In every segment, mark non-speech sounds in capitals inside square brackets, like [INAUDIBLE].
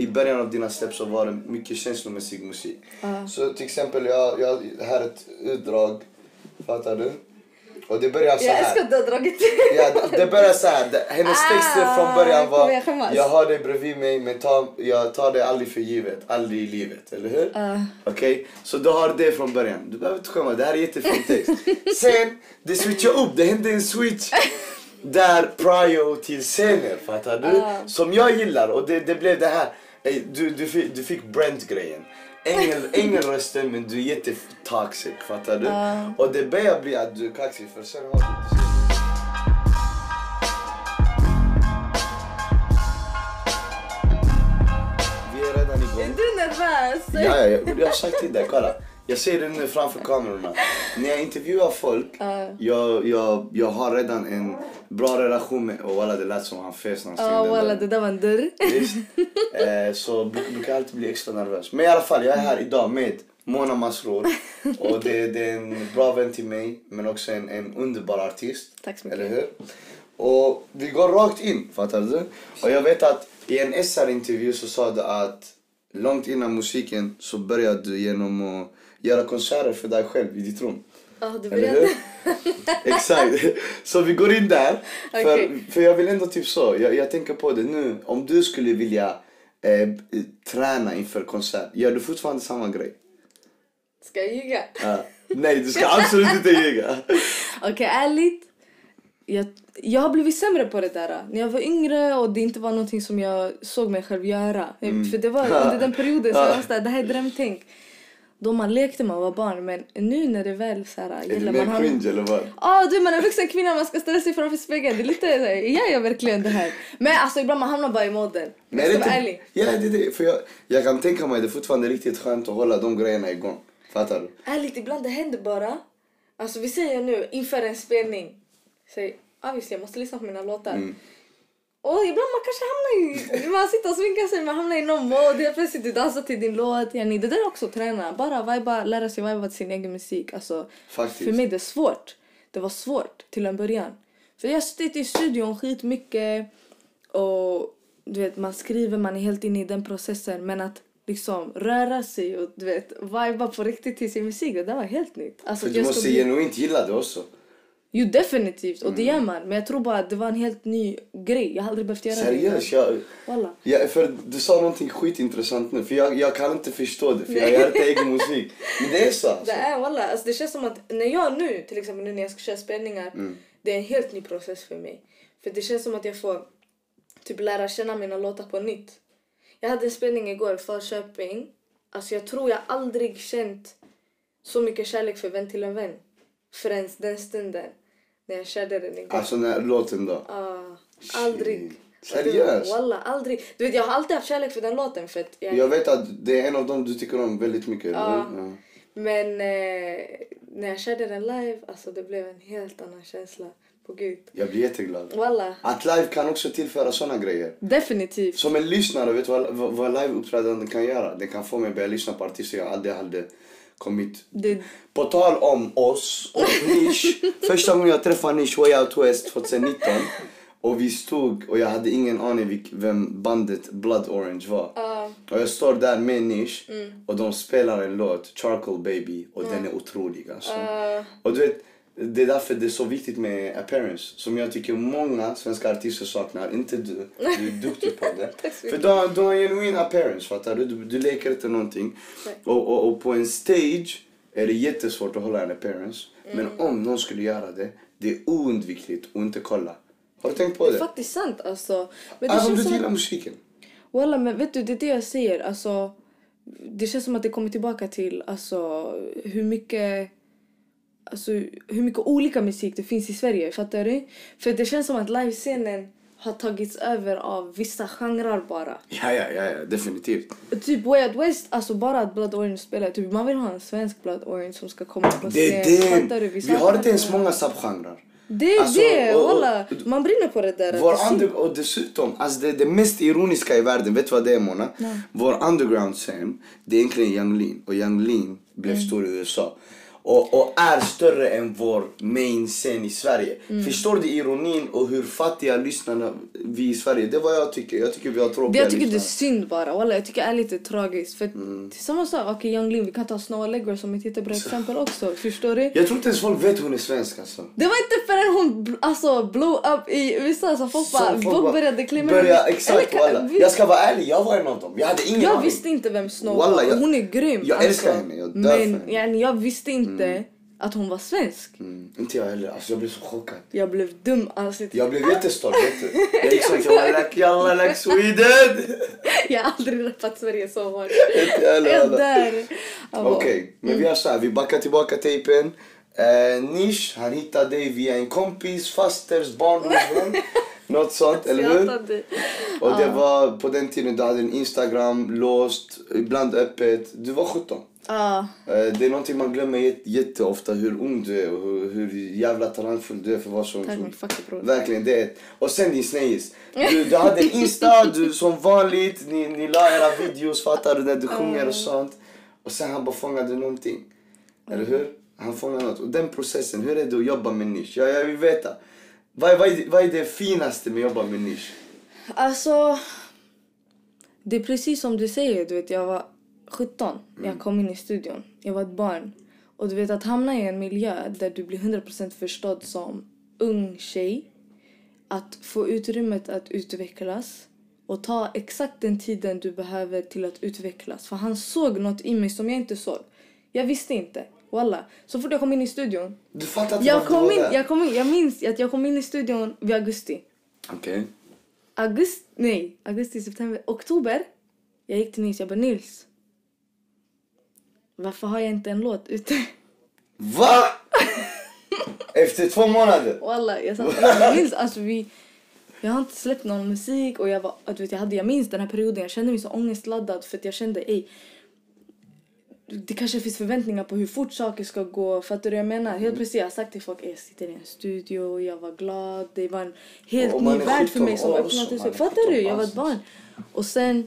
i början av dina släpp så var det mycket känslomässig musik. Så till exempel, jag, jag, här är ett utdrag. Fattar du? Och det börjar så Jag här. älskar att du har dragit Ja, det, det börjar så här. Hennes Ah, texter från början var jag? Jag har dig bredvid mig men ta, jag tar det aldrig för givet. Aldrig i livet, eller hur? Ah. Okej? Så du har det från början. Du behöver inte skämmas, det här är jättefin text. [LAUGHS] Sen, det switchar upp. Det hände en switch där prio till scener, fattar du? Ah. Som jag gillar och det, det blev det här. Du, du, fick, du fick Brent-grejen. Ängel, ängelrösten [LAUGHS] men du är jättetoxic, fattar du? Ah. Och det börjar bli att du är kaxig för sen har du Vi är redan igång. Är du nervös? Ja, ja, jag har sagt till dig, kolla. Jag ser det nu framför kamerorna. När jag intervjuar folk, Ja. jag, jag, jag har redan en bra relation med... Och alla det lät som han fes han Ja dörren. det där var en dörr. Visst. Eh, så bru- brukar alltid bli extra nervös. Men i alla fall, jag är här idag med Mona Masrour. [LAUGHS] Och det, det är en bra vän till mig, men också en, en underbar artist. Tack så mycket. Eller hur? Och vi går rakt in, fattar du? Och jag vet att i en SR-intervju så sa du att långt innan musiken så började du genom att göra konserter för dig själv i ditt rum. Ja du Eller hur? [LAUGHS] Exakt. Så vi går in där. För, Okej. för jag vill ändå typ så, jag, jag tänker på det nu. Om du skulle vilja eh, träna inför konsert, gör du fortfarande samma grej? Ska jag ljuga? Ja. Nej, du ska absolut inte ljuga. [LAUGHS] Okej ärligt. Jag, jag har blivit sämre på det där. När jag var yngre och det inte var någonting som jag såg mig själv göra. För det var under den perioden som jag var såhär, det här är drömtänk. Då man lekte man var barn men nu när det väl såhär Är du gäller mer man har... cringe eller vad? Ja du man är en vuxen kvinna man ska ställa sig framför spegeln. Det är lite såhär, jag gör verkligen det här. Men alltså ibland man hamnar bara i modden. Men Jag ska vara inte, ärlig. ja, det är det. För jag, jag kan tänka mig det är fortfarande riktigt skönt att hålla de grejerna igång. Fattar du? Ärligt ibland det händer bara. Alltså vi säger nu inför en spelning. Säg, obviously jag måste lyssna på mina låtar. Mm. Och ibland man kanske hamnar i, man sitter och sminkar sig, man hamnar i någon mode, helt plötsligt du dansar till din låt. Yani, det där är också att träna, bara viba, lära sig viba till sin egen musik. Alltså, Faktiskt. för mig det är svårt. Det var svårt till en början. För jag har suttit i studion skitmycket och du vet, man skriver, man är helt inne i den processen. Men att liksom röra sig och du vet, viba på riktigt till sin musik, det där var helt nytt. Alltså, För du måste bli- genuint gilla det också. Jo definitivt, och det Mm. gör man. Men jag tror bara att det var en helt ny grej. Jag har aldrig behövt göra det. Seriöst, jag. Ja, för du sa någonting skitintressant nu, för jag, jag kan inte förstå det, för jag gör inte egen musik. Men det är så [LAUGHS] alltså. Det är walla, alltså det känns som att när jag nu, till exempel nu när jag ska köra spelningar, Mm. det är en helt ny process för mig. För det känns som att jag får typ lära känna mina låtar på nytt. Jag hade en spelning igår Falköping. Alltså jag tror jag aldrig känt så mycket kärlek för vän till en vän. Förrän den stunden. När jag körde den igår. Alltså den här låten då. Ah, aldrig. Seriöst? Walla, aldrig. Du vet jag har alltid haft kärlek för den låten för att jag, Jag vet att det är en av dem du tycker om väldigt mycket, hur? Ja. Men eh, när jag körde den live, alltså det blev en helt annan känsla. På gud. Jag blir jätteglad. Walla. Att live kan också tillföra såna grejer. Definitivt. Som en lyssnare, vet du vad, vad, vad liveuppträdande kan göra? Det kan få mig att börja lyssna på artister jag aldrig hade kommit... Det, På tal om oss och Nish. [LAUGHS] Första gången jag träffade Nish var jag Out West 2019. Och vi stod och jag hade ingen aning vem bandet Blood Orange var. Ja. Och jag står där med Nish och de spelar en låt, Charcoal Baby, och den är otrolig alltså. Ja. Och du vet, det är därför det är så viktigt med appearance. Som jag tycker många svenska artister saknar. Inte du. Du är duktig på det. [LAUGHS] För du har, du har en genuin appearance, fattar du? Du, du leker inte någonting. Och, och, och på en stage är det jättesvårt att hålla en appearance. Mm. Men om någon skulle göra det, det är oundvikligt att inte kolla. Har du tänkt på det är det? faktiskt sant alltså. Men det Även om du som gillar att, musiken. Walla, men vet du, det är det jag säger. Alltså, det känns som att det kommer tillbaka till alltså, hur mycket alltså, hur mycket olika musik det finns i Sverige. Fattar du? För det känns som att livescenen har tagits över av vissa genrer bara. Ja, ja, ja, ja definitivt. Typ Way Out West, alltså bara att Blood Orange spelar. Typ man vill ha en svensk Blood Orange som ska komma på Det scen. Det. du? Vi har inte ens det. många subgenrer. Det är Alltså, det, och- och- walla. Man brinner på det där. Vår Det under, och dessutom, alltså det, det mest ironiska i världen, vet du vad det är Mona? Vår underground scen, det är egentligen Young Lean. Och Young Lean blev Mm. stor i USA. Och, och är större än vår main scen i Sverige. Mm. Förstår du ironin och hur fattiga lyssnarna vi i Sverige? Det är vad jag tycker. Jag tycker vi har tråkiga jag tycker det är lyssnare. synd bara. Walla, jag tycker det är lite tragiskt. För Mm. samma sak. Okej, okay, Young Lean, vi kan ta Snow Allegra som ett jättebra exempel också. Förstår du? Jag tror inte ens folk vet hon är svensk alltså. Det var inte förrän hon alltså, blow up i USA som folk bara, Så folk började klämma Börja, exakt Eller kan- walla. Jag ska vara ärlig, jag var en av dem. Jag hade ingen Jag aning. visste inte vem Snow Walla, var. jag- Hon är grym. jag älskar henne, jag dör för Men henne. yani, jag visste inte att hon var svensk. Mm, inte jag heller. Alltså, jag blev så chockad. Jag blev dum. Alltså, Jag blev jättestolt, vet du. [LAUGHS] Jag gick som till like yalla like Sweden. [LAUGHS] jag har aldrig rappat Sverige så hårt. [LAUGHS] Inte jag Jag. Jag bara, Okej, men vi gör så här. Vi backar tillbaka tejpen. Eh, Nish, han hittade dig via en kompis, fasters, barndomsvän. Något sånt, eller jag hur? Och det var på den tiden du hade en Instagram låst, ibland öppet. Du var 17. Eh, Det är någonting man glömmer jät- jätteofta hur ung du är och hur, hur jävla talangfull du är för så ung. Tack. Verkligen, det är. Och sen din snejis. Du, du hade en Insta, du, som vanligt, ni, ni la era videos fattar du när du sjunger och sånt. Och sen han bara fångade någonting. Eller hur? Han fångade något. Och den processen, hur är det att jobba med nisch? Jag, jag vill veta. Vad, är- vad, vad är det finaste med att jobba med nisch? Alltså, det är precis som du säger. Du vet, jag var 17 när jag kom in i studion. Jag var ett barn. Och du vet att hamna i en miljö där du blir 100% förstådd som ung tjej. Att få utrymmet att utvecklas och ta exakt den tiden du behöver till att utvecklas. För han såg något i mig som jag inte såg. Jag visste inte. Walla. Så fort jag kom in i studion. Du fattar inte Jag kom in, jag kom in, jag minns att jag kom in i studion vid augusti. Okej. Augusti, nej, augusti, september, oktober. Jag gick till Nils, jag bara Nils. Varför har jag inte en låt ute? Va? Efter två månader? Walla, jag satt jag minns alltså vi... Jag har inte släppt någon musik och jag var, du vet, jag hade, jag minns den här perioden, jag kände mig så ångestladdad för att jag kände, ej. Det kanske finns förväntningar på hur fort saker ska gå. Fattar du jag menar? Helt plötsligt jag har sagt till folk, "Ey, jag sitter i en studio, jag var glad. Det var en helt ny är värld för 17 mig som öppnade sig. Fattar du? 17 Jag var ett barn. Och sen,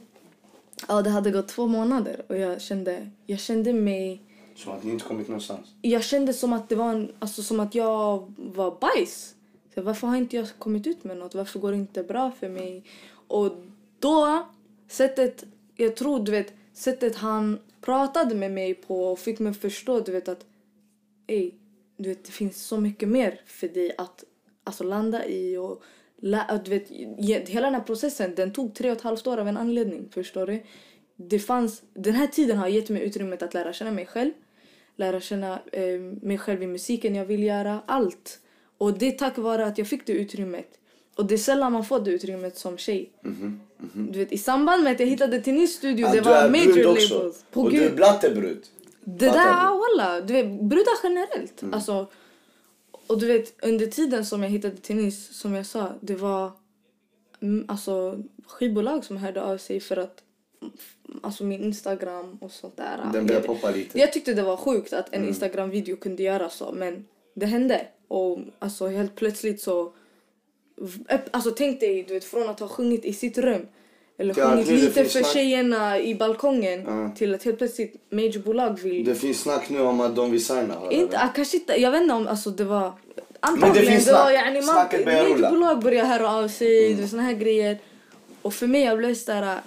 ja det hade gått två månader och jag kände, jag kände mig Som att ni inte kommit någonstans. jag kände som att det var en, alltså som att jag var bajs. Så varför har inte jag kommit ut med något? Varför går det inte bra för mig? Och då, sättet, jag tror du vet, sättet han pratade med mig på och fick mig att förstå du vet att ej, du vet det finns så mycket mer för dig att alltså landa i och du vet, hela den här processen den tog tre och ett halvt år av en anledning, förstår du? Det fanns, den här tiden har gett mig utrymmet att lära känna mig själv lära känna eh, mig själv i musiken jag vill göra, allt. Och det är tack vare att jag fick det utrymmet. Och det är sällan man får det utrymmet som tjej. Du vet, I samband med att jag hittade till ny studio, det du var major labels. På och du är blattebrud. Det där, ah, walla. Du vet, brudar generellt. Alltså, och du vet, under tiden som jag hittade tennis, som jag sa, det var mm, alltså, skivbolag som hörde av sig för att alltså min Instagram och sånt där. Den börjar Jag- poppa lite. jag tyckte det var sjukt att en Mm. Instagram-video kunde göra så, men det hände. Och alltså helt plötsligt så... Alltså tänk dig, du vet, från att ha sjungit i sitt rum eller Ja, sjungit det lite för snack- tjejerna i balkongen Ja. till att helt plötsligt majorbolag vill... Det finns snack nu om att de vill signa. Inte, ah, kanske inte, jag vet inte om alltså, det var... det Antagligen, finns det var yani, man, Snacket börjar rulla. Mm. majorbolag börjar höra av sig, du, såna här grejer. Och för mig jag blev sådär...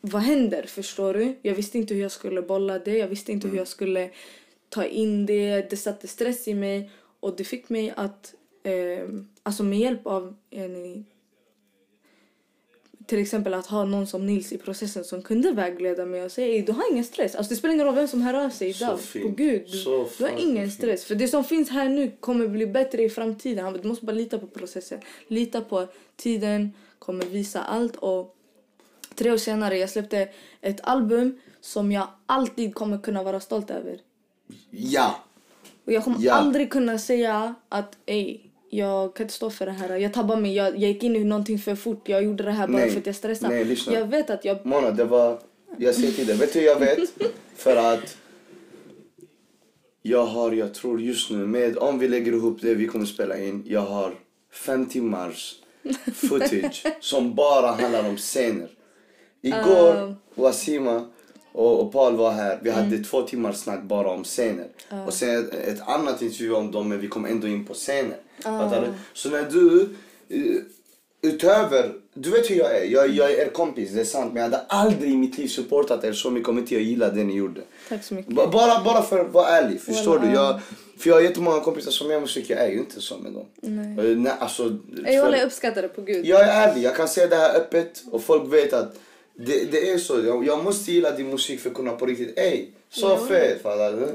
Vad händer? Förstår du? Jag visste inte hur jag skulle bolla det. Jag visste inte hur jag skulle ta in det. Det satte stress i mig. Och det fick mig att... Eh, alltså med hjälp av en, till exempel att ha någon som Nils i processen som kunde vägleda mig och säga "Ey, du har ingen stress. Alltså det spelar ingen roll vem som hör av sig idag. På gud, du, Så du har ingen stress. För det som finns här nu kommer bli bättre i framtiden. Du måste bara lita på processen. Lita på tiden kommer visa allt. Och tre år senare jag släppte ett album som jag alltid kommer kunna vara stolt över. Ja. Och jag kommer Ja. aldrig kunna säga att ej, jag kan inte stå för det här. Jag tabbade mig, jag, jag gick in i någonting för fort. Jag gjorde det här bara Nej. för att jag stressade. Nej, lyssna. jag vet att jag... Mona, det var... Jag säger till dig, vet du jag vet? För att jag har, jag tror just nu, med, om vi lägger ihop det vi kommer spela in, jag har fem timmars footage [LAUGHS] som bara handlar om scener. Igår, Wasima, Och, och Paul var här. Vi hade två timmar snack bara om scener. Och sen ett, ett annat intervju om dem, men vi kom ändå in på scener. Du? Så när du, eh, utöver, du vet hur jag är. Jag, jag är er kompis, det är sant. Men jag hade aldrig i mitt liv supportat er så mycket om inte jag gillade det ni gjorde. Tack så mycket. Ba- Bara, bara för att vara ärlig, förstår Voilà. du? Jag, för jag har jättemånga kompisar som gör musik, jag är ju inte så med dem. Nej. Eh, Nej, alltså, Jag håller jag uppskattar det på gud. jag är ärlig, jag kan säga det här öppet och folk vet att det, det är så. Jag, jag måste gilla din musik för att kunna på riktigt, ey, så Ja. fet fattar du?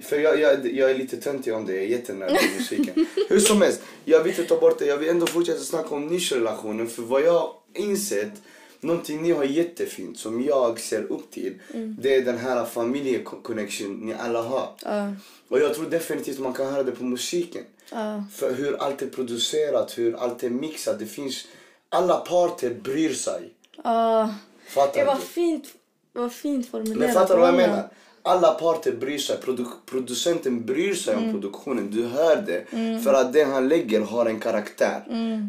För jag, jag, jag är lite töntig om det, jag är jättenöjd med musiken. [LAUGHS] Hur som helst, jag vill inte ta bort det, jag vill ändå fortsätta snacka om nischrelationen för vad jag insett, någonting ni har jättefint som jag ser upp till, det är den här familjeconnection ni alla har. Ja. Och jag tror definitivt man kan höra det på musiken. Ja. För hur allt är producerat, hur allt är mixat. Det finns, alla parter bryr sig. Ja. Fattar Det var du? fint, vad fint formulerat. Men fattar du vad jag menar? Alla parter bryr sig. Produ producenten bryr sig Mm. om produktionen. Du hör det. För att det han lägger har en karaktär.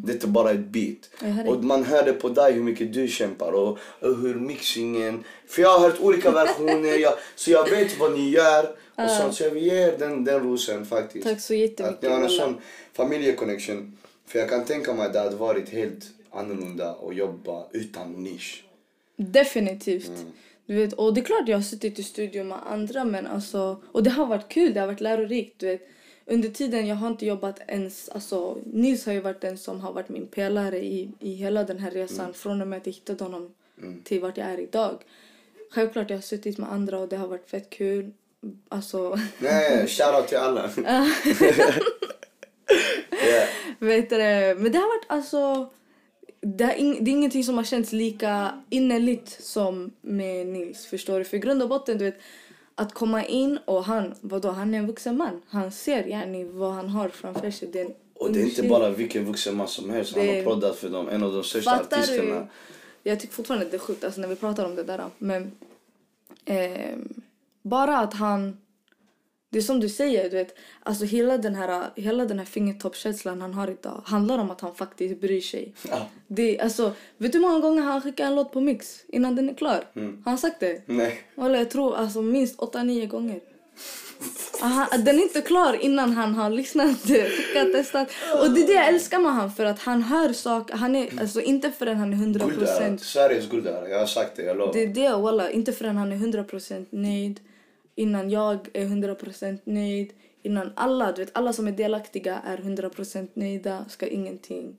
Det är inte bara ett beat. Mm. Och man hör det på dig hur mycket du kämpar och, och hur mixingen... För jag har hört olika versioner. jag, så jag vet vad ni gör. Och sånt, så jag vill ge er den, den rosen faktiskt. Tack så jättemycket, Att ni har en sån familjeconnection. För jag kan tänka mig att det hade varit helt annorlunda att jobba utan nisch. Definitivt. Mm. Du vet, och det är klart jag har suttit i studion med andra men alltså, och det har varit kul, det har varit lärorikt. Du vet. Under tiden jag har inte jobbat ens, alltså Nils har ju varit den som har varit min pelare i, i hela den här resan Mm. från och med att jag hittade honom till vart jag är idag. Självklart jag har suttit med andra och det har varit fett kul. Alltså, [LAUGHS] Nej, shoutout till alla. yeah. [LAUGHS] vet du, men det har varit alltså det, är ing, det är ingenting som har känts lika innerligt som med Nils. Förstår du? För grund och botten, du vet, att komma in och han, vadå, han är en vuxen man. Han ser yani, vad han har framför sig. Det är en Och det är inte bara vilken vuxen man som helst. Han Det- har proddat för dem, en av de största Fattar artisterna. du? Jag tycker fortfarande att det är sjukt alltså, när vi pratar om det där. Men ehm, bara att han... Det är som du säger, du vet, alltså hela den här, hela den här fingertoppskänslan han har idag handlar om att han faktiskt bryr sig. Ja. Det, alltså, vet du hur många gånger han skickar en låt på mix innan den är klar? Mm. Har han sagt det? Nej. Eller jag tror alltså minst 8-9 gånger. Aha, den är inte klar innan han har lyssnat, [LAUGHS] skickat, testat. Och det är det jag älskar med han för att han hör saker. Han är alltså inte förrän han är 100 Guldörat. procent. Sveriges guldöra. Jag har sagt det, jag lovar. Det är det walla. Inte förrän han är 100 procent nöjd. Innan jag är 100 procent nöjd. Innan alla, du vet alla som är delaktiga är 100 procent nöjda. Ska ingenting.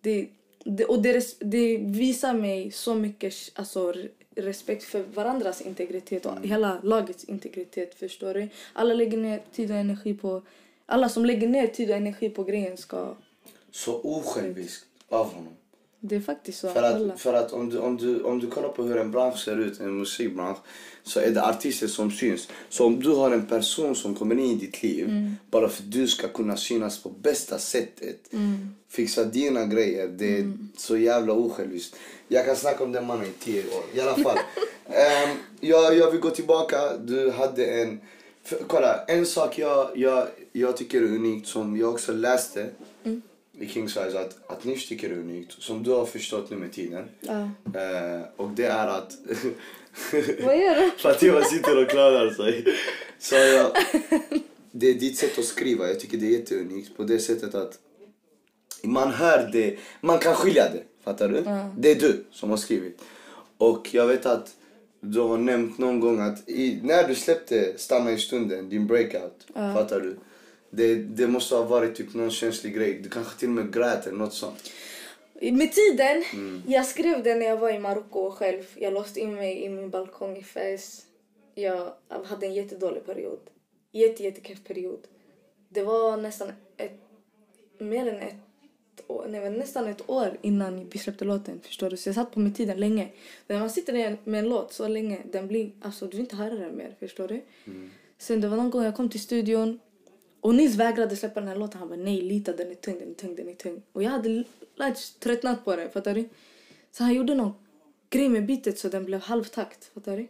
Det, det, och det, det visar mig så mycket alltså, re- respekt för varandras integritet och hela lagets integritet. Förstår du? Alla lägger ner tid och energi på... Alla som lägger ner tid och energi på grejen ska... Så osjälviskt av honom. Det är faktiskt så. För alla. att, för att om, du, om, du, om du kollar på hur en bransch ser ut, en musikbransch, så är det artister som syns. Så om du har en person som kommer in i ditt liv bara för att du ska kunna synas på bästa sättet, fixa dina grejer, det är så jävla osjälviskt. Jag kan snacka om den mannen i tio år, i alla fall. [LAUGHS] Ehm, jag, jag vill gå tillbaka, du hade en... För, kolla, en sak jag, jag, jag tycker är unikt som jag också läste i King Size att, att Nish tycker är unikt, som du har förstått nu med tiden. Ja. Eh, och det är att... [LAUGHS] Vad gör du? [LAUGHS] Fatima sitter och klarar sig. Så jag, [LAUGHS] det är ditt sätt att skriva, jag tycker det är jätteunikt på det sättet att man hör det, man kan skilja det. Fattar du? Det är du som har skrivit. Och jag vet att du har nämnt någon gång att i, när du släppte Stanna i stunden, din breakout, fattar du? Det, det måste ha varit typ någon känslig grej. Du kanske till och med grät eller något sånt. Med tiden, jag skrev det när jag var i Marocko själv. Jag låste in mig i min balkong i Fez. Jag hade en jättedålig period. Jätte, jättekeff period. Det var nästan ett, mer än ett år, nej, nästan ett år innan vi släppte låten. Förstår du? Så jag satt på med tiden länge. När man sitter med en låt så länge, den blir, alltså du vill inte höra den mer. Förstår du? Sen det var någon gång jag kom till studion och Nils vägrade släppa den här låten. Han bara nej, lita den är tung, den är tung, den är tung. Och jag hade lärt, tröttnat på det, fattar du? Så han gjorde någon grej med bitet så den blev halvtakt, fattar du?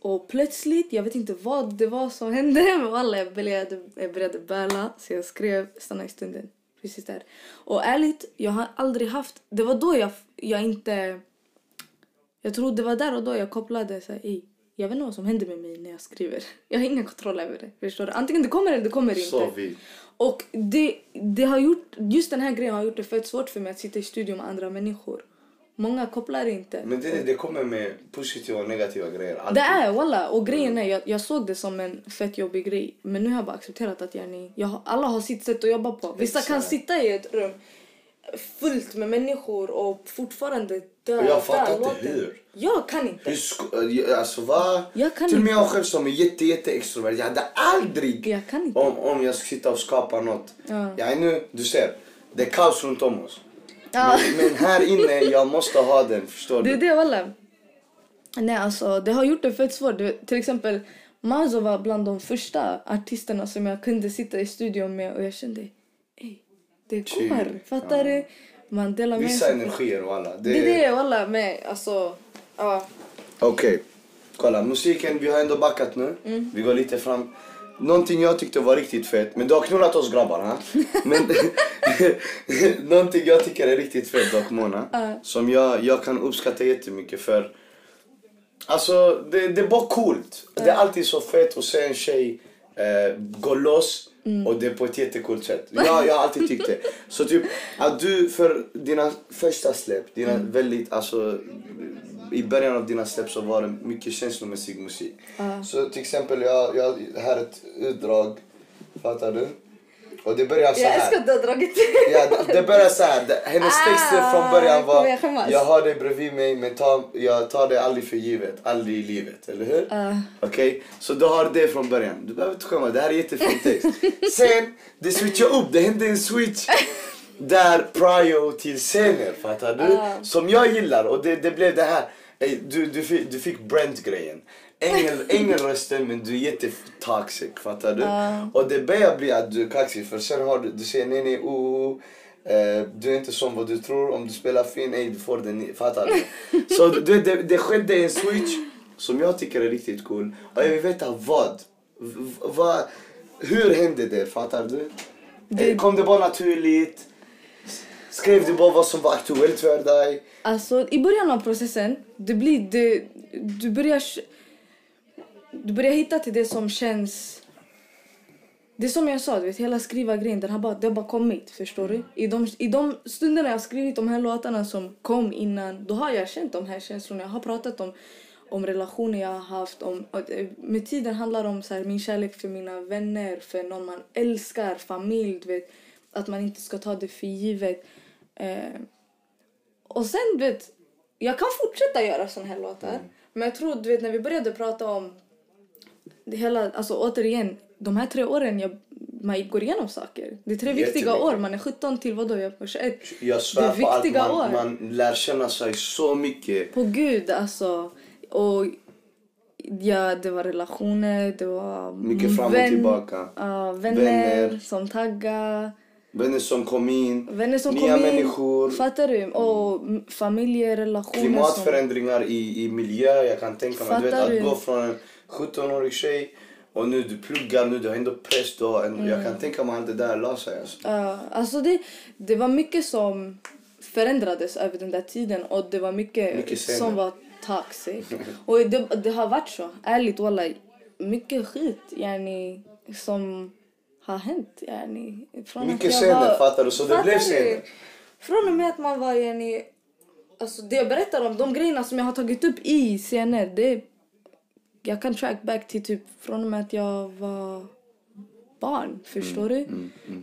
Och plötsligt, jag vet inte vad det var som hände, [LAUGHS] men alla jag började, jag började bäla. Så jag skrev Stanna i stunden, precis där. Och ärligt, jag har aldrig haft, det var då jag, jag inte Jag tror det var där och då jag kopplade så här, "Ey, jag vet inte vad som händer med mig när jag skriver. Jag har ingen kontroll över det. Förstår du? Antingen det kommer eller det kommer inte. Så vi. Och det, det har gjort, just den här grejen har gjort det fett svårt för mig att sitta i studion med andra människor. Många kopplar inte. Men det, det kommer med positiva och negativa grejer. Alltid. Det är walla. Och grejen är, jag, jag såg det som en fett jobbig grej. Men nu har jag bara accepterat att jag, har- alla har sitt sätt att jobba på. Vissa kan sitta i ett rum fullt med människor och fortfarande dö. Och jag fattar inte hur. Jag kan inte. Hur sk- alltså va? Jag kan Till och med jag själv som är jätte, jätte extrovert. Jag hade aldrig Jag kan inte. om, om jag ska sitta och skapa något. Ja. Jag är nu, du ser, det är kaos runt om oss. Ja. Men, men här inne, jag måste ha den, förstår Det är du? det walla. Nej alltså det har gjort det fett svårt. Du Till exempel Mazo var bland de första artisterna som jag kunde sitta i studion med och jag kände ey, det går. Fattar du? Man delar med Vissa energier och alla. Det är det walla med alltså ja. Okej, kolla musiken, vi har ändå backat nu. Mm. Vi går lite fram. Någonting jag tyckte var riktigt fett, men du har knullat oss grabbar ha? Men [LAUGHS] någonting jag tycker är riktigt fett dock Mona, som jag, jag kan uppskatta jättemycket för Alltså det, det är bara coolt. Det är alltid så fett att se en tjej eh, gå loss Mm. och det på ett jättecoolt sätt. Jag, jag har alltid tyckt det. Så typ att du för dina första släpp, dina Mm. väldigt alltså i början av dina släpp så var det mycket känslomässig musik. Så till exempel jag, jag här är ett utdrag, fattar du? Och det börjar så Jag här. älskar att du har dragit Ja, det, [LAUGHS] det börjar så här. Hennes Ah, texter från början var jag. Jag har dig bredvid mig men ta, jag tar det aldrig för givet. Aldrig i livet, eller hur? Ah. Okej? Så du har det från början. Du behöver inte skämmas, det här är jättefin text. [LAUGHS] Sen, det switchade upp. Det hände en switch. [LAUGHS] Där prio till scener, fattar du? Ah. Som jag gillar och det, det blev det här. Du, du, fick, du fick Brent-grejen. Ängel, ängelrösten men du är jättetoxic, fattar du? Och det börjar bli att du är kaxig för sen har du, du säger nej nej oh, oh, eh, du är inte som vad du tror, om du spelar fin, ey du får den, fattar du? [LAUGHS] Så det, det, det skedde en switch som jag tycker är riktigt cool och jag vill veta vad. Vad hur hände det, fattar du? Eh, Kom det bara naturligt? Skrev du bara vad som var aktuellt för dig? Alltså i början av processen, det blir det, du börjar du börjar hitta till det som känns det är som jag sa, du vet, hela skriva grejen, den har bara, det har bara kommit. Förstår du? I de, I de stunderna jag har skrivit de här låtarna som kom innan, då har jag känt de här känslorna. Jag har pratat om, om relationer jag har haft. Om, eh, med tiden handlar det om så här, min kärlek för mina vänner, för någon man älskar, familj, du vet. Att man inte ska ta det för givet. Eh, och sen, du vet, jag kan fortsätta göra såna här låtar. Men jag tror, du vet, när vi började prata om det hela, alltså återigen, de här tre åren jag, man går igenom saker. Det är tre viktiga år. Man är 17 till vadå? Jag är 21. Jag svär är på allt, viktiga man, år. man lär känna sig så mycket. På gud, alltså. Och ja, det var relationer, det var Mycket fram och tillbaka. ja, vänner, Vänner. som tagga, Vänner som kom in, vänner som nya kom in. människor, Fattar du? Och familjerelationer som... klimatförändringar i, i miljö. Jag kan tänka mig, du vet, att gå från 17-årig tjej och nu du pluggar, nu du har ändå press. Har en, Jag Mm. kan tänka mig att det där la sig. Alltså. Ja, alltså det, det var mycket som förändrades över den där tiden och det var mycket, Mycket som var toxic. [LAUGHS] och det, det har varit så. Ärligt wallah. Mycket skit yani, som har hänt. Yani, från Mycket var- fattar du? Så det blev scener. Från och med att man var yani, Alltså det jag berättar om, de grejerna som jag har tagit upp i scener, det jag kan track back till typ från och med att jag var barn. Förstår du?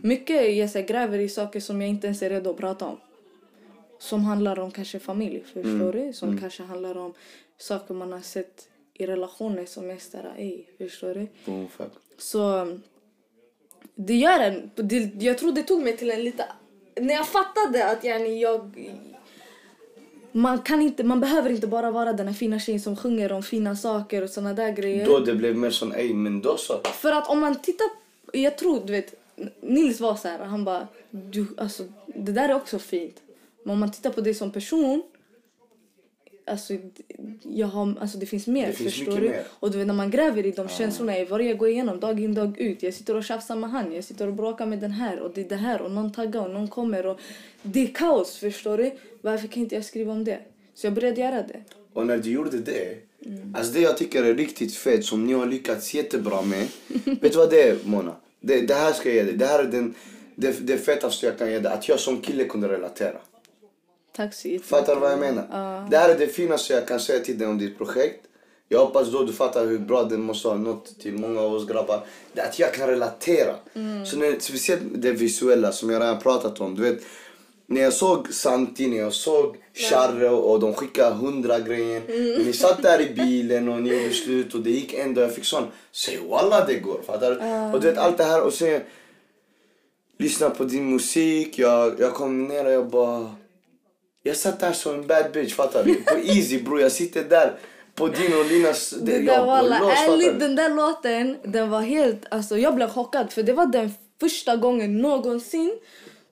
Mycket jag så här, gräver i saker som jag inte ens är redo att prata om. Som handlar om kanske familj, förstår du? Som kanske handlar om saker man har sett i relationer som är sådär, ej, förstår du? Fuck. Så det gör en, det, jag tror det tog mig till en lite, när jag fattade att yani, jag man, kan inte, man behöver inte bara vara den här fina tjejen som sjunger om fina saker och såna där grejer. Då det blev mer som, ej men då så. För att om man tittar, jag tror du vet, Nils var så här, han bara, du, alltså, det där är också fint. Men om man tittar på dig som person, alltså, jag har, alltså det finns mer. Det finns förstår du? mer. Och du vet när man gräver i de känslorna, vad jag går igenom dag in dag ut. Jag sitter och tjafsar med han, jag sitter och bråkar med den här och det är det här och någon taggar och någon kommer och det är kaos förstår du. Varför kan inte jag skriva om det? Så jag började göra det. Och när du gjorde det, alltså det jag tycker är riktigt fett som ni har lyckats jättebra med. [LAUGHS] vet du vad det är Mona? Det, det här ska jag ge dig. Det här är den, det, det fetaste jag kan ge dig. Att jag som kille kunde relatera. Tack så jättemycket. Fattar du vad jag menar? Det här är det finaste jag kan säga till dig om ditt projekt. Jag hoppas då du fattar hur bra den måste ha nått till många av oss grabbar. Det att jag kan relatera. Så när, speciellt det visuella som jag redan pratat om. Du vet, när jag såg Santi, när jag såg Charre och, de skickade hundra grejen. Ni satt där i bilen och ni gjorde slut och det gick ändå. Jag fick sån, säg walla det går. Fattar du? Och du vet allt det här och sen lyssna på din musik. Jag, jag kom ner och jag bara... Jag satt där som en bad bitch, fattar du? På easy bror, jag sitter där på din och Linas... Det jag där var alla, loss, fattar ärligt, den där låten, den var helt, alltså jag blev chockad för det var den första gången någonsin.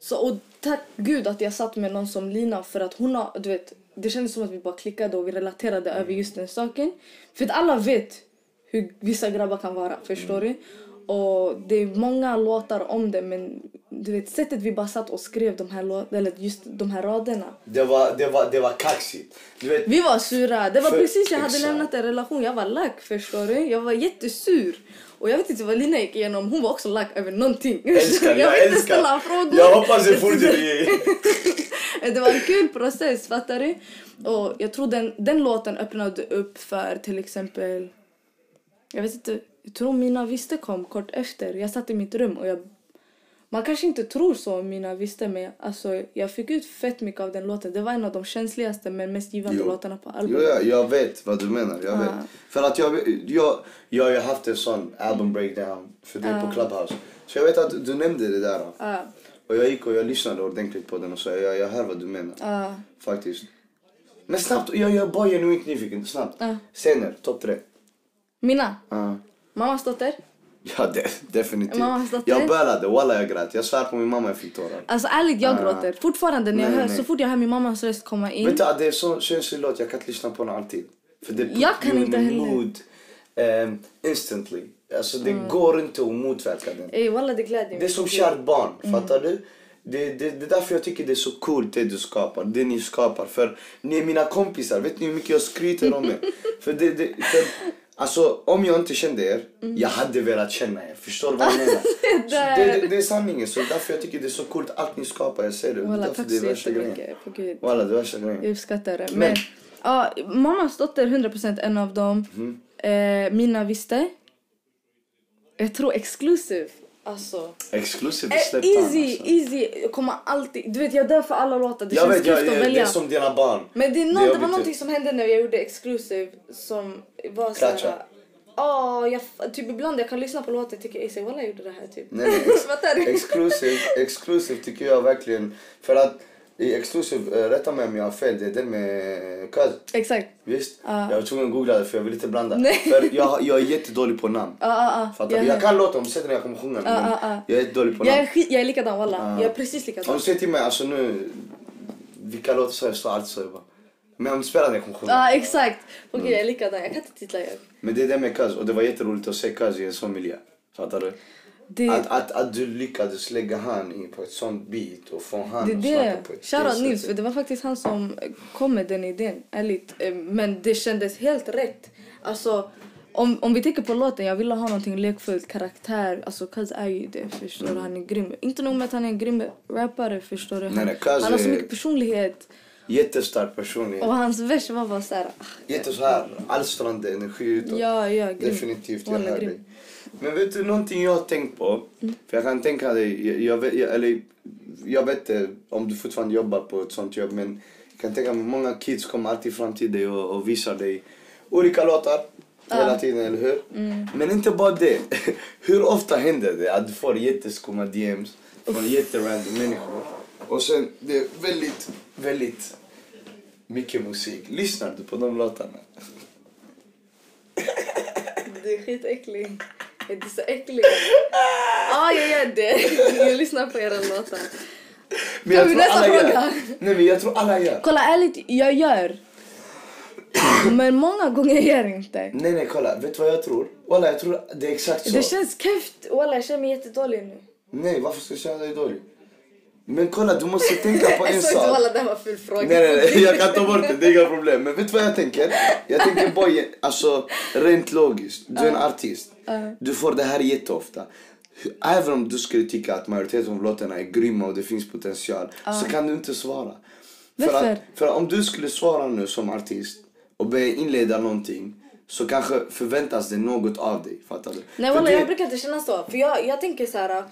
Så, och tack gud att jag satt med någon som Lina för att hon har, du vet, det kändes som att vi bara klickade och vi relaterade över just den saken. För att alla vet hur vissa grabbar kan vara, förstår du? Och det är många låtar om det men du vet sättet vi bara satt och skrev de här, låt, eller just de här raderna. Det var, det var, det var kaxigt. Vet, Vi var sura. Det var För- precis jag hade exakt. lämnat en relation. Jag var lack förstår du. Jag var jättesur. Och jag vet inte vad Lina gick igenom. Hon var också lack över någonting. [LAUGHS] älskar, jag, jag vill inte ställa frågor. Jag hoppas det fortsätter. [LAUGHS] det var en kul process, fattar du? Och jag tror den, den låten öppnade upp för till exempel... Jag vet inte. Jag tror Mina Visste kom kort efter. Jag satt i mitt rum och jag... Man kanske inte tror så om Mina Visste men alltså, jag fick ut fett mycket av den låten. Det var en av de känsligaste men mest givande Jo. låtarna på Jo, albumet. jag, jag vet vad du menar. Jag vet. För att jag, jag, jag har ju haft en sån album breakdown för dig på Clubhouse. Så jag vet att du nämnde det där. Ja. Och jag gick och jag lyssnade ordentligt på den och så jag, jag hör vad du menar. Ja. Faktiskt. Men snabbt, jag, jag är bara genuint nyfiken. Snabbt. Ja. Scener, topp tre. Mina, Ja. mammas dotter. Ja, de, definitivt. Mammas dotter. Jag bölade, walla jag grät. Jag svär på min mamma jag fick tårar. Alltså ärligt, jag gråter. Fortfarande när jag Nej, hör, nej. så fort jag hör min mammas röst komma in. Vet du, det är så känslig låt, jag kan inte lyssna på den alltid. För det Jag kan inte heller. mood um, instantly. Alltså det Mm. går inte att motverka den. Ey walla det glädjer mig. Det är som kärt barn, Mm. fattar du? Det, det, det är därför jag tycker det är så coolt det du skapar, det ni skapar. För ni är mina kompisar, vet ni hur mycket jag skryter om er? [LAUGHS] för det, det, för, alltså om jag inte kände er, Mm. jag hade velat känna er. Förstår du vad jag menar? [LAUGHS] Det, det, det är sanningen, så därför jag tycker det är så coolt allt ni skapar. Jag säger det, Walla därför tack det är värsta grejen. Walla, det är värsta grejen. Jag uppskattar det. Men, Men- ja, mammas dotter 100% en av dem. Mhm. Eh, mina visste. Jag tror exclusive. Alltså. Exclusive Eh, släppte han easy, alltså. easy. Jag kommer alltid... Du vet jag dör för alla låtar. Det Jag känns vet, jag, att jag, det är som dina barn. Men det, är nå- Det det, var någonting som hände när jag gjorde exclusive som var Klatcha. såhär... Ja, jag typ ibland jag kan lyssna på låtar och tycka ej walla gjorde det här typ. Nej, nej, [LAUGHS] ex- exclusive, exclusive tycker jag verkligen. För att i exclusive, äh, rätta mig om jag har fel, det är den med Kaz. Exakt. Visst? Ja. Jag var tvungen att googla det för jag vill inte blanda. Nej. För jag, jag är jättedålig på namn. Ja, ja, ja. Fattar du? Jag kan låta om sättet när jag kommer sjunga Ja, ja, ja. jag är jättedålig på Jag är, namn. skit, jag är likadan walla. Ja. Jag är precis Om likadan. du säger till mig alltså nu, vilka låtar så jag står allt så jag bara. Men om du spelar den jag kommer sjunga. Ja, exakt. Okej, jag är likadan. Jag kan inte titla jag. Men det är det med Kaz och det var jätteroligt att se Kaz i en sån miljö. Fattar du? Det, Att, att, att du lyckades lägga han på ett sånt beat och få han det att snacka på ett Shoutout. Nils, för det var faktiskt han som kom med den idén. Ärligt. Eh, Men det kändes helt rätt. Alltså, om, om vi tänker på låten, jag ville ha någonting lekfullt, karaktär. Alltså Kaz är ju det, förstår du? Han är grym. Inte nog med att han är en grym rappare, förstår du? Han, Nej, Kaz han har så mycket personlighet. Jättestark personlighet. Och hans vers var bara såhär... ah, Jätte så här alstrande energi utåt. Ja, ja, grym. Definitivt, jag hör dig. Men vet du någonting jag har tänkt på? För jag kan tänka dig, jag, jag, vet, jag, eller, jag vet inte om du fortfarande jobbar på ett sånt jobb men jag kan tänka mig många kids kommer alltid fram till dig och, och visar dig olika låtar. Hela tiden, eller hur? Men inte bara det. [LAUGHS] hur ofta händer det att du får jätteskumma DMs från jätterandom människor? Och sen, det är väldigt, väldigt mycket musik. Lyssnar du på de låtarna? Du är skitäcklig. Är du så äcklig? [LAUGHS] Ja, jag gör det. Jag lyssnar på era låtar. Men Kan vi nästa alla fråga? gör. Nej men jag tror alla gör. Kolla ärligt, jag gör. [CLEARS THROAT] Men många gånger gör jag inte. Nej nej kolla, vet du vad jag tror? Walla jag tror det är exakt så. Det känns keft. Walla, jag känner mig jättedålig nu. Nej varför ska jag känna dig dålig? Men kolla, du måste tänka på [LAUGHS] en Jag såg inte sak. alla det var full fråga. Nej, nej, nej, jag kan ta bort det, det är inga problem. Men vet du vad jag tänker? Jag tänker bara, alltså rent logiskt. Du är en artist. Du får det här jätteofta. Även om du skulle tycka att majoriteten av låtarna är grymma och det finns potential så kan du inte svara. För, att, för om du skulle svara nu som artist och börja inleda någonting så kanske förväntas det något av dig. Fattar du? Nej För walla, det- jag brukar inte känna så. För jag, jag tänker så här.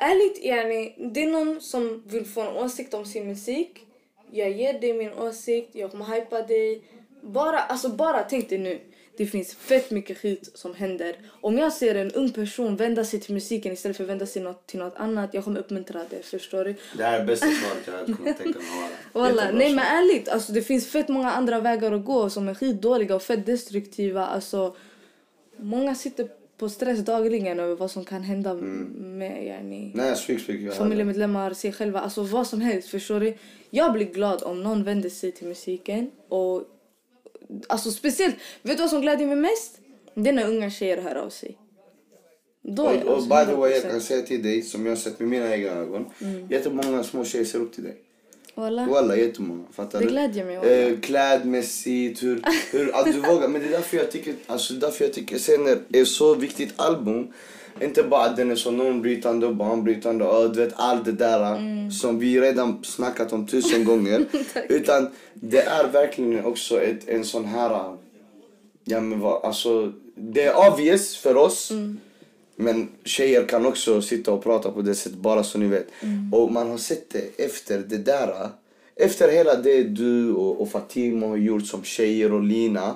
Ärligt yani, det är någon som vill få en åsikt om sin musik. Jag ger dig min åsikt, jag kommer hypa dig. Bara, alltså bara tänk dig nu. Det finns fett mycket skit som händer. Om jag ser en ung person vända sig till musiken istället för att vända sig till något annat. Jag kommer uppmuntra det, förstår du? Det här är bästa svaret jag hade kunnat tänka mig. [LAUGHS] Jättebra nej men ärligt, alltså det finns fett många andra vägar att gå som är skitdåliga och fett destruktiva. Alltså, många sitter på stress dagligen över vad som kan hända med yani, Nej, jag hörde. familjemedlemmar, sig själva, alltså vad som helst. Förstår du? Jag blir glad om någon vänder sig till musiken och alltså speciellt, vet du vad som glädjer mig mest? Det är när unga tjejer hör av sig. Då, Och, och by the way, jag 100%. kan säga till dig, som jag har sett med mina egna ögon. Jättemånga små tjejer ser upp till dig. Walla. Walla, jättemånga. Fattar Det du? glädjer mig, walla. Eh, klädmässigt, hur, [LAUGHS] hur att du vågar. Men det är därför jag tycker, alltså därför jag tycker Senner är så viktigt album. Inte bara att den är så normbrytande och banbrytande och du vet allt det där Mm. som vi redan snackat om tusen [LAUGHS] gånger. Utan det är verkligen också ett, en sån här, ja men vad, alltså det är obvious för oss. Mm. Men tjejer kan också sitta och prata på det sättet, bara så ni vet. Och man har sett det efter det där. Efter hela det du och, och Fatima har gjort som tjejer och Lina.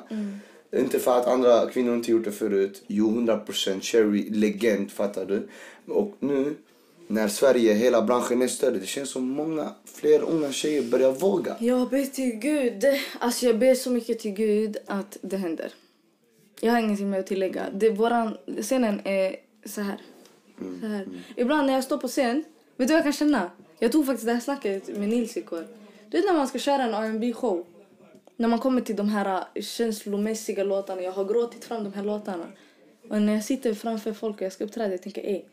Inte för att andra kvinnor inte gjort det förut. Jo, 100% Cherry, legend, fattar du? Och nu, när Sverige, hela branschen är större, det känns som många fler unga tjejer börjar våga. Jag ber till Gud. Alltså jag ber så mycket till Gud att det händer. Jag har ingenting mer att tillägga. Det, våran, scenen är så här. Så här. Ibland när jag står på scen, vet du vad jag kan känna? Jag tog faktiskt det här snacket med Nils igår. Du vet när man ska köra en R&B show När man kommer till de här äh, känslomässiga låtarna. Jag har gråtit fram de här låtarna. Och när jag sitter framför folk och jag ska uppträda, jag tänker ej.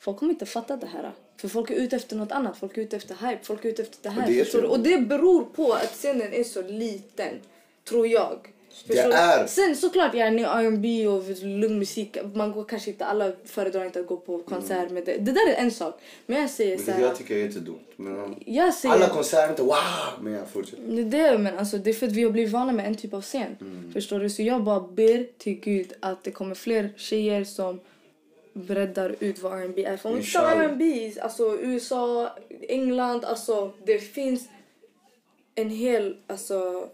Folk kommer inte fatta det här. För folk är ute efter något annat. Folk är ute efter hype. Folk är ute efter det här. Och det. Och det beror på att scenen är så liten. Tror jag. Förstår är- Sen såklart, jag är R&B och lugn musik. Man går kanske inte, alla föredrar inte att gå på konsert med det. Det där är en sak. Men jag säger så här. jag tycker är jättedumt. Men, Jag säger... alla konserter inte wow, men jag fortsätter. Det men alltså, det är för att vi har blivit vana med en typ av scen. Förstår du? Så jag bara ber till Gud att det kommer fler tjejer som breddar ut vad R&B är. För om Inshallah. R&B, alltså USA, England, alltså det finns en hel, alltså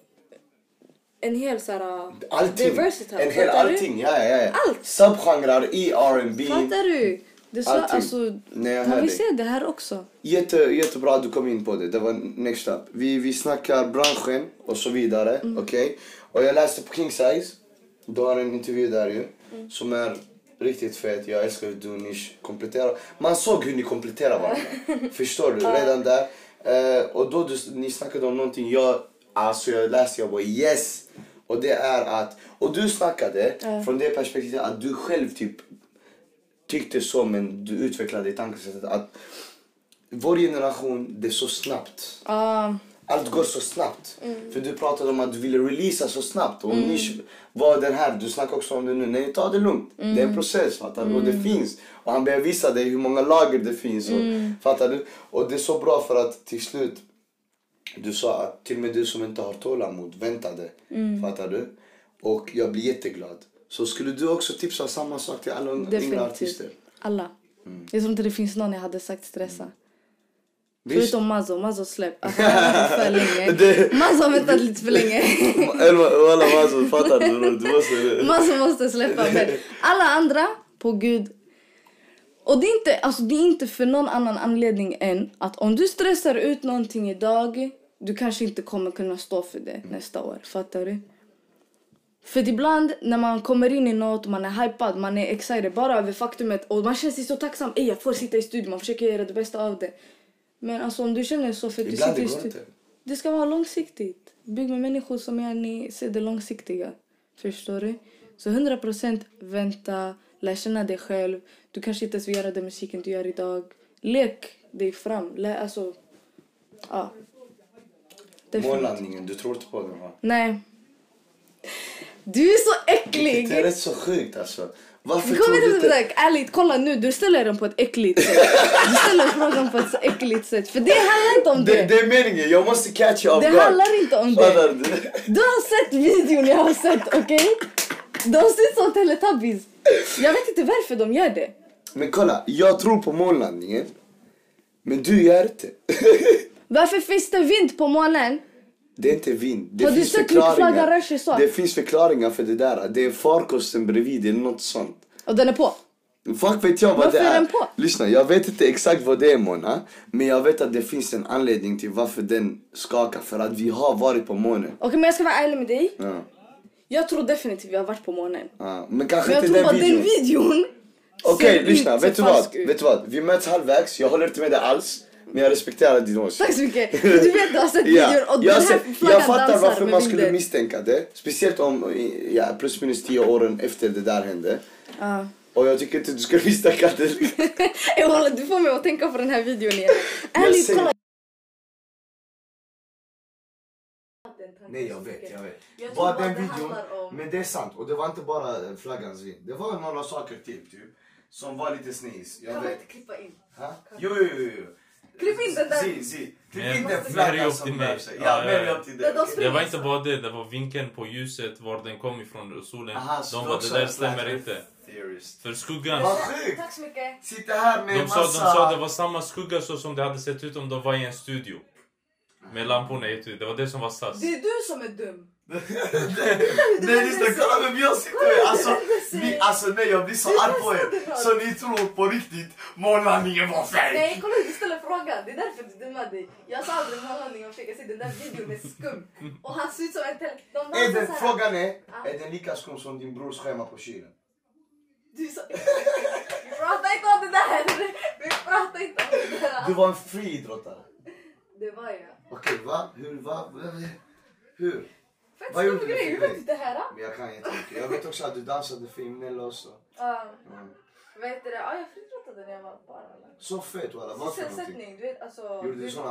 en hel såhär... Allting. Diversity, En hel du? allting. Ja, ja, ja. Allt. Subgenrer i R&B. Fattar du? Det så, Allting. alltså, Nej, jag man hör vill dig. se det här också. Jätte, jättebra att du kom in på det. Det var next up. Vi, vi snackar branschen och så vidare. Mm. Okej? Och jag läste på King Size. Du har en intervju där ju. Mm. Som är riktigt fet. Jag älskar hur du Nish kompletterar. Man såg hur ni kompletterar varandra. [LAUGHS] Förstår du? Redan där. Eh, och då du, ni snackade om någonting. Jag, alltså jag läste jag bara yes. Och det är att, och du snackade från det perspektivet att du själv typ tyckte så men du utvecklade i tankesättet att vår generation, det är så snabbt. Ah, Allt går så snabbt. För du pratade om att du ville releasa så snabbt. Och Nish var den här, du snackar också om det nu. Nej, ta det lugnt. Det är en process, fattar du? Och det finns. Och han börjar visa dig hur många lager det finns. Och, Fattar du? Och det är så bra för att till slut, du sa att till och med du som inte har tålamod väntade. Fattar du? Och jag blir jätteglad. Så skulle du också tipsa samma sak till alla yngre artister? Alla. Jag tror inte det finns någon jag hade sagt stressa. Visst? Förutom Mazo. Mazo släpp. [LAUGHS] Alltså, för länge. Det- Mazo har väntat lite för länge. Walla Mazo, fattar du? Du måste... Mazo måste släppa. Men alla andra, på Gud. Och det är, inte, alltså det är inte för någon annan anledning än att om du stressar ut någonting idag, du kanske inte kommer kunna stå för det nästa år. Fattar du? För ibland när man kommer in i något, man är hypad, man är excited bara över faktumet och man känner sig så tacksam. Ey, jag får sitta i studion, man försöker göra det bästa av det. Men alltså om du känner så för att du Ibland sitter det i studion. Det ska vara långsiktigt. Bygg med människor som gärna ser det långsiktiga. Förstår du? Så 100% vänta, lär känna dig själv. Du kanske inte ens vill göra den musiken du gör idag. Lek dig fram. Lä, alltså, ja. Månlandningen, du tror inte på den va? Nej. Du är så äcklig! Det är rätt så sjukt alltså. Varför Kom tror inte du där, ärligt kolla nu, du ställer den på ett äckligt sätt. Du ställer frågan på ett så äckligt sätt. För det handlar inte om Det, det. det är meningen, jag måste catch you off Det handlar inte om det. du? Har sett videon jag har sett, okej? De ser ut som teletubbies. Jag vet inte varför de gör det. Men kolla, jag tror på månlandningen. Men du gör inte. [LAUGHS] Varför finns det vind på månen? Det är inte vind. Det Har du finns sett hur flaggan förklaringar. rör sig så? Det finns förklaringar för det där. Det är farkosten bredvid eller något sånt. Och den är på. Fuck vet jag vad Varför det är är. den på? Lyssna, jag vet inte exakt vad det är Mona. Men jag vet att det finns en anledning till varför den skakar. För att vi har varit på månen. Okej men jag ska vara ärlig med dig. Ja. Jag tror definitivt jag har varit på månen. Ja. Men kanske Men jag inte tror bara den videon. videon Okej, ser lyssna. ut Vet du vad? falsk ut. Vet du vad? Vi möts halvvägs. Jag håller inte med dig alls. Men jag respekterar din åsikt. Tack så mycket. Du vet du har sett videon Ja, och jag, ser, jag fattar varför man skulle vinden. misstänka det. Speciellt om ja, plus minus tio åren efter det där hände. Ja. Och jag tycker inte du ska [LAUGHS] misstänka det. [LAUGHS] Ey, du får mig att tänka på den här videon igen. [LAUGHS] Ärligt, kolla. Nej jag vet, jag vet. Jag Bara den videon, om- men det är sant. Och det var inte bara flaggans vind. Det var några saker till typ. Som var lite sneeze. Jag Kan man vet. inte klippa in? Ha? Jo, jo, jo, jo. Klipp in den där. Si, si. Klipp in den flaggan som till mig. rör sig. Ja, Ja, ja, mer ja. upp till Det det. var inte bara det, det var vinkeln på ljuset, var den kom ifrån, solen. Aha, de också det där stämmer inte. Theorist. För skuggan, Vad sjukt! Tack så mycket. Sitter här med de sa, massa... de sa det var samma skugga så som det hade sett ut om de var i en studio. Med lamporna i Det var det som var SAS. Det är du som är dum. Nej lyssna, kolla vem jag sitter med! Alltså, ni, alltså nej jag blir så arg på er. Så ni tror på riktigt månlandningen var fake? Nej, kolla du ställer frågan. Det är därför du dummar dig. Jag sa aldrig månlandningen fick. Jag säger den där videon är skum. Och han ser ut som en här. frågan är, är den lika skum som din brors schema på kylen? Du så... [LAUGHS] Vi pratar inte om det där. Vi pratar inte om det där. Du var en friidrottare. Det var jag. Okej, va? Hur? Va? Hur? Fett Vad gjorde du grej. för Du vet inte det här? Men jag kan jättemycket. Jag vet också att du dansade för Imnell också. Mm. Vet du det? Ja, jag friidrottade när jag var barn. eller? Så fett walla, vad för någonting? Sysselsättning, du vet alltså. Gjorde du såna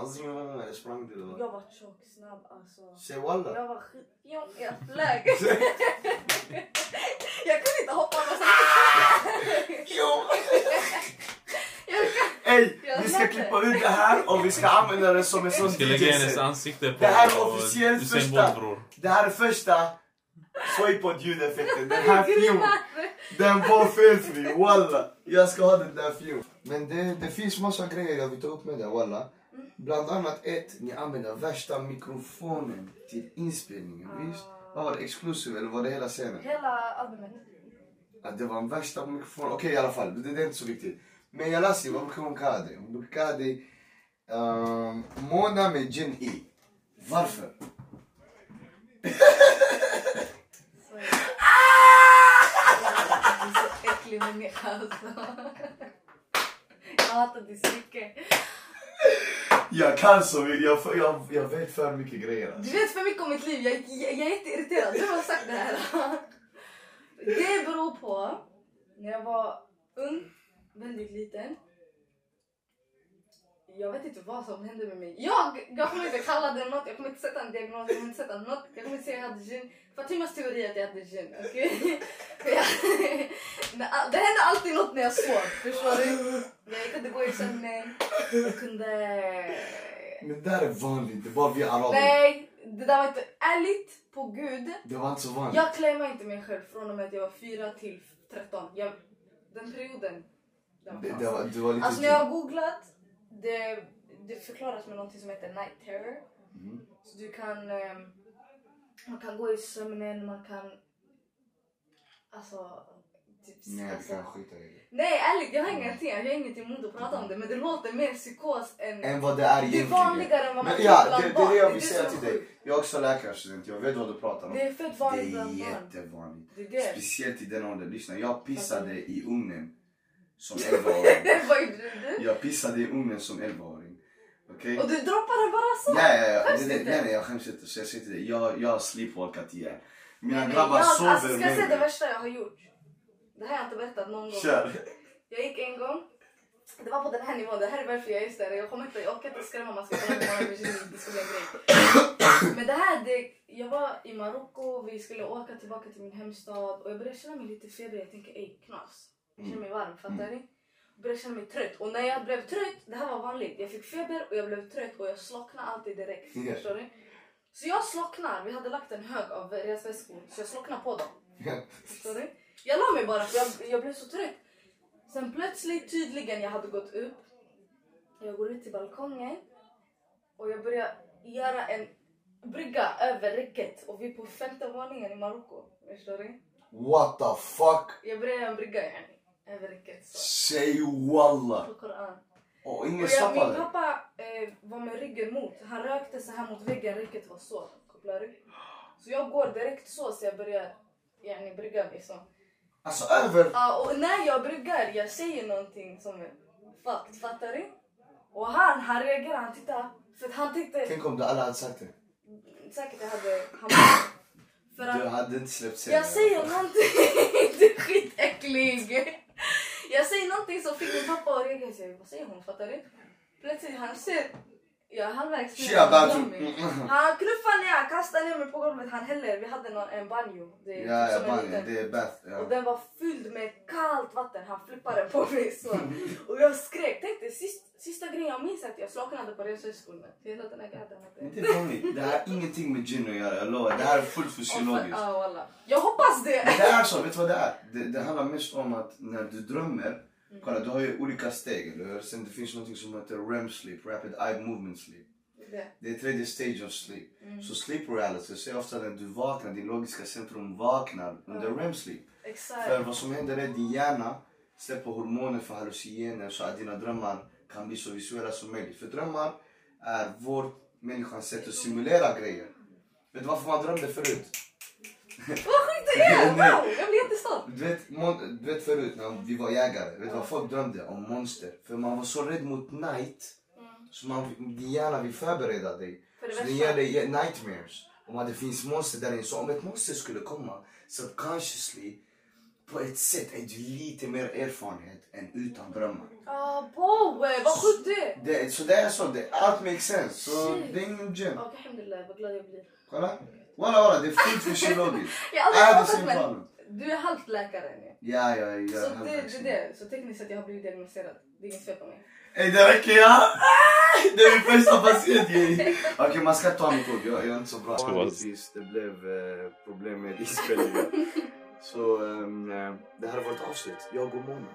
eller sprang du eller? Jag var tjock, snabb alltså. Säg walla. Jag var skitfjong, jag flög. [LAUGHS] [LAUGHS] jag kunde inte hoppa med så [LAUGHS] Jo! Jag vi ska klippa ut det här och vi ska använda det som en sån lägga hennes DJ-set. ansikte på Det här är officiellt första. Det här är första Swaypod ljudeffekten. Den här fjong, den var felfri. Walla. Jag ska ha den där fjong. Men det, det finns massa grejer jag vill ta upp med det walla. Bland annat ett, ni använder värsta mikrofonen till inspelningen. Visst? Vad var det? Exclusive eller var det hela scenen? Hela albumet. Att det var en värsta mikrofon. Okej i alla fall, det, det är inte så viktigt. Men jag läste vad brukar hon kalla dig? Hon brukar kalla dig um, Mona med gin i. Varför? Så jag- Du är så äcklig människa alltså. Jag hatar dig så mycket. Jag kan så mycket, jag, jag, jag vet för mycket grejer. Du Alltså. vet för mycket om mitt liv, jag, jag, jag är jätteirriterad. Du har sagt det här. [LAUGHS] Det beror på när jag var ung, väldigt liten. Jag vet inte vad som hände med mig. Jag, jag kommer inte kalla det något, jag kommer inte sätta en diagnos, jag kommer inte sätta något. Jag kommer inte säga att jag hade gin. Fatimas teori är att jag hade gin, [LAUGHS] När- Det hände alltid något när jag sov, förstår du? Jag kunde gå i sömnen, jag kunde... Men det där är vanligt, det var vi araber. Nej, det där var inte ärligt på gud. Det var inte så vanligt. Jag claimar inte mig själv från och med att jag var 4 till 13. Jag, den perioden. Det, var, det var lite Alltså när jag har googlat, det, det förklaras med någonting som heter night terror. Mhm. Så du kan, ehm, man kan gå i sömnen, man kan, alltså, typ, Nej, alltså, kan skita i det. Nej ärligt, jag har ingenting, jag har ingenting emot att prata om det men det låter mer psykos än... Än vad det är Det är vanligare än vad man Men ja, bland det, det är barn. det jag vill säga till dig. Jag är också läkarstudent, jag vet vad du pratar om. Det är fett vanligt bland barn. jättevanligt. Det är det. Speciellt i den åldern. Lyssna, jag pissade i ugnen som 11-åring. [LAUGHS] Vad gjorde du? Jag pissade i ugnen som 11-åring. Okej? Och du droppar det bara så? Ja, ja, ja. Skäms Nej, nej, jag skäms inte. Så jag säger till dig, jag, jag har sleepwalkat ihjäl. Mina Nej, grabbar jag, sover alltså, Ska jag säga det värsta jag har gjort? Det här har jag inte berättat någon gång. Kör. Jag gick en gång Det var på den här nivån. Det här är varför jag är där. Jag kommer inte, jag orkar inte skrämma man ska kolla på morgonvision. Det ska bli en grej. Men det här, det, jag var i Marocko. Vi skulle åka tillbaka till min hemstad och jag började känna mig lite febrig. Jag tänker ej knas. Jag känner mig varm, fattar ni? Jag började känna mig trött och när jag blev trött, det här var vanligt. Jag fick feber och jag blev trött och jag slocknade alltid direkt. Ja. Förstår ni? Så jag slocknar. Vi hade lagt en hög av resväskor så jag slocknar på dem. Förstår du? Jag la mig bara för jag, jag blev så trött. Sen plötsligt, tydligen, jag hade gått upp. Jag går ut till balkongen och jag börjar göra en brygga över räcket och vi är på femte våningen i Marocko. Förstår du? What the fuck? Jag börjar göra en brygga yani, över räcket. Så. Säg walla! På Koran. Och ingen jag, min stoppade? pappa eh, var med ryggen mot. Han rökte så här mot väggen, räcket var så. Kopplar du? Så jag går direkt så så jag börjar yani, brygga liksom. Alltså över... Ja, och när jag bryggar, jag säger någonting som är fucked, fattar du? Och han, han reagerar, han tittar. För han tyckte Tänk om du alla hade sagt det. säkert jag hade... Bara, för Du att hade inte släppt sen. jag säger någonting, [LAUGHS] du är skitäcklig. Jag säger någonting som fick min pappa att reagera. Vad säger hon? Fattar du? Plötsligt han ser, Tja, han drar mig. Han knuffar ner, kastar ner mig på golvet. Han häller, vi hade någon, en banjo. Det är Ja, typ ja, banjo. Det är bath. och Ja. den var fylld med kallt vatten. Han flippade på [LAUGHS] mig så. Och jag skrek. Tänkte sist, sista grejen jag minns att jag slocknade på resehögskolan. Hela den här gadden. Är vanligt. Det här har ingenting med gin att göra, jag lovar. Det här är fullt fysiologiskt. Ja, wallah. Jag hoppas det. Men det är så, vet du vad det är? Det, det handlar mest om att när du drömmer, kolla du har ju olika steg, eller hur? Sen det finns något som heter REM sleep, Rapid Eye Movement Sleep. det. Det är tredje stage of sleep. Så sleep paralysis är ofta när du vaknar, din logiska centrum vaknar under REM sleep. För Exakt. vad som händer är att din hjärna släpper hormoner för hallucinogener så att dina drömmar kan bli så visuella som möjligt. För drömmar är vår människans sätt att simulera grejer. Vet du varför man drömde förut? Vad sjukt det är! Wow, jag blir jättestolt. Du vet, mon- du vet förut när vi var jägare, vet du vad folk drömde? Om monster. För man var så rädd mot night så man, din hjärna vill förbereda dig. För det så det värsta. ger dig nightmares. Om att det finns monster där inne. Så om ett monster skulle komma subconsciously på ett sätt är du lite mer erfarenhet än utan drömmar. Ah, boy, vad sjukt det är. Det, så det är så, det, allt makes sense. Så Shit. det är ingen gym. Okej, alhamdulillah, vad glad jag blir. Kolla. Walla walla, det är fullt fysiologiskt. [LAUGHS] Jag har aldrig the pratat med... problem. Du är halvt läkare nu. Ja, ja, ja. Så det, det är det. Så tekniskt sett jag har blivit diagnostiserad. Det är inget fel på mig. Ey det räcker ja! [LAUGHS] Det är min första patient [LAUGHS] Okej okay, man ska ta mitt ord, jag, jag är inte så bra. Vanligtvis det blev eh, problem med inspelningen. så eh, det här har varit avslut. Jag och Mona.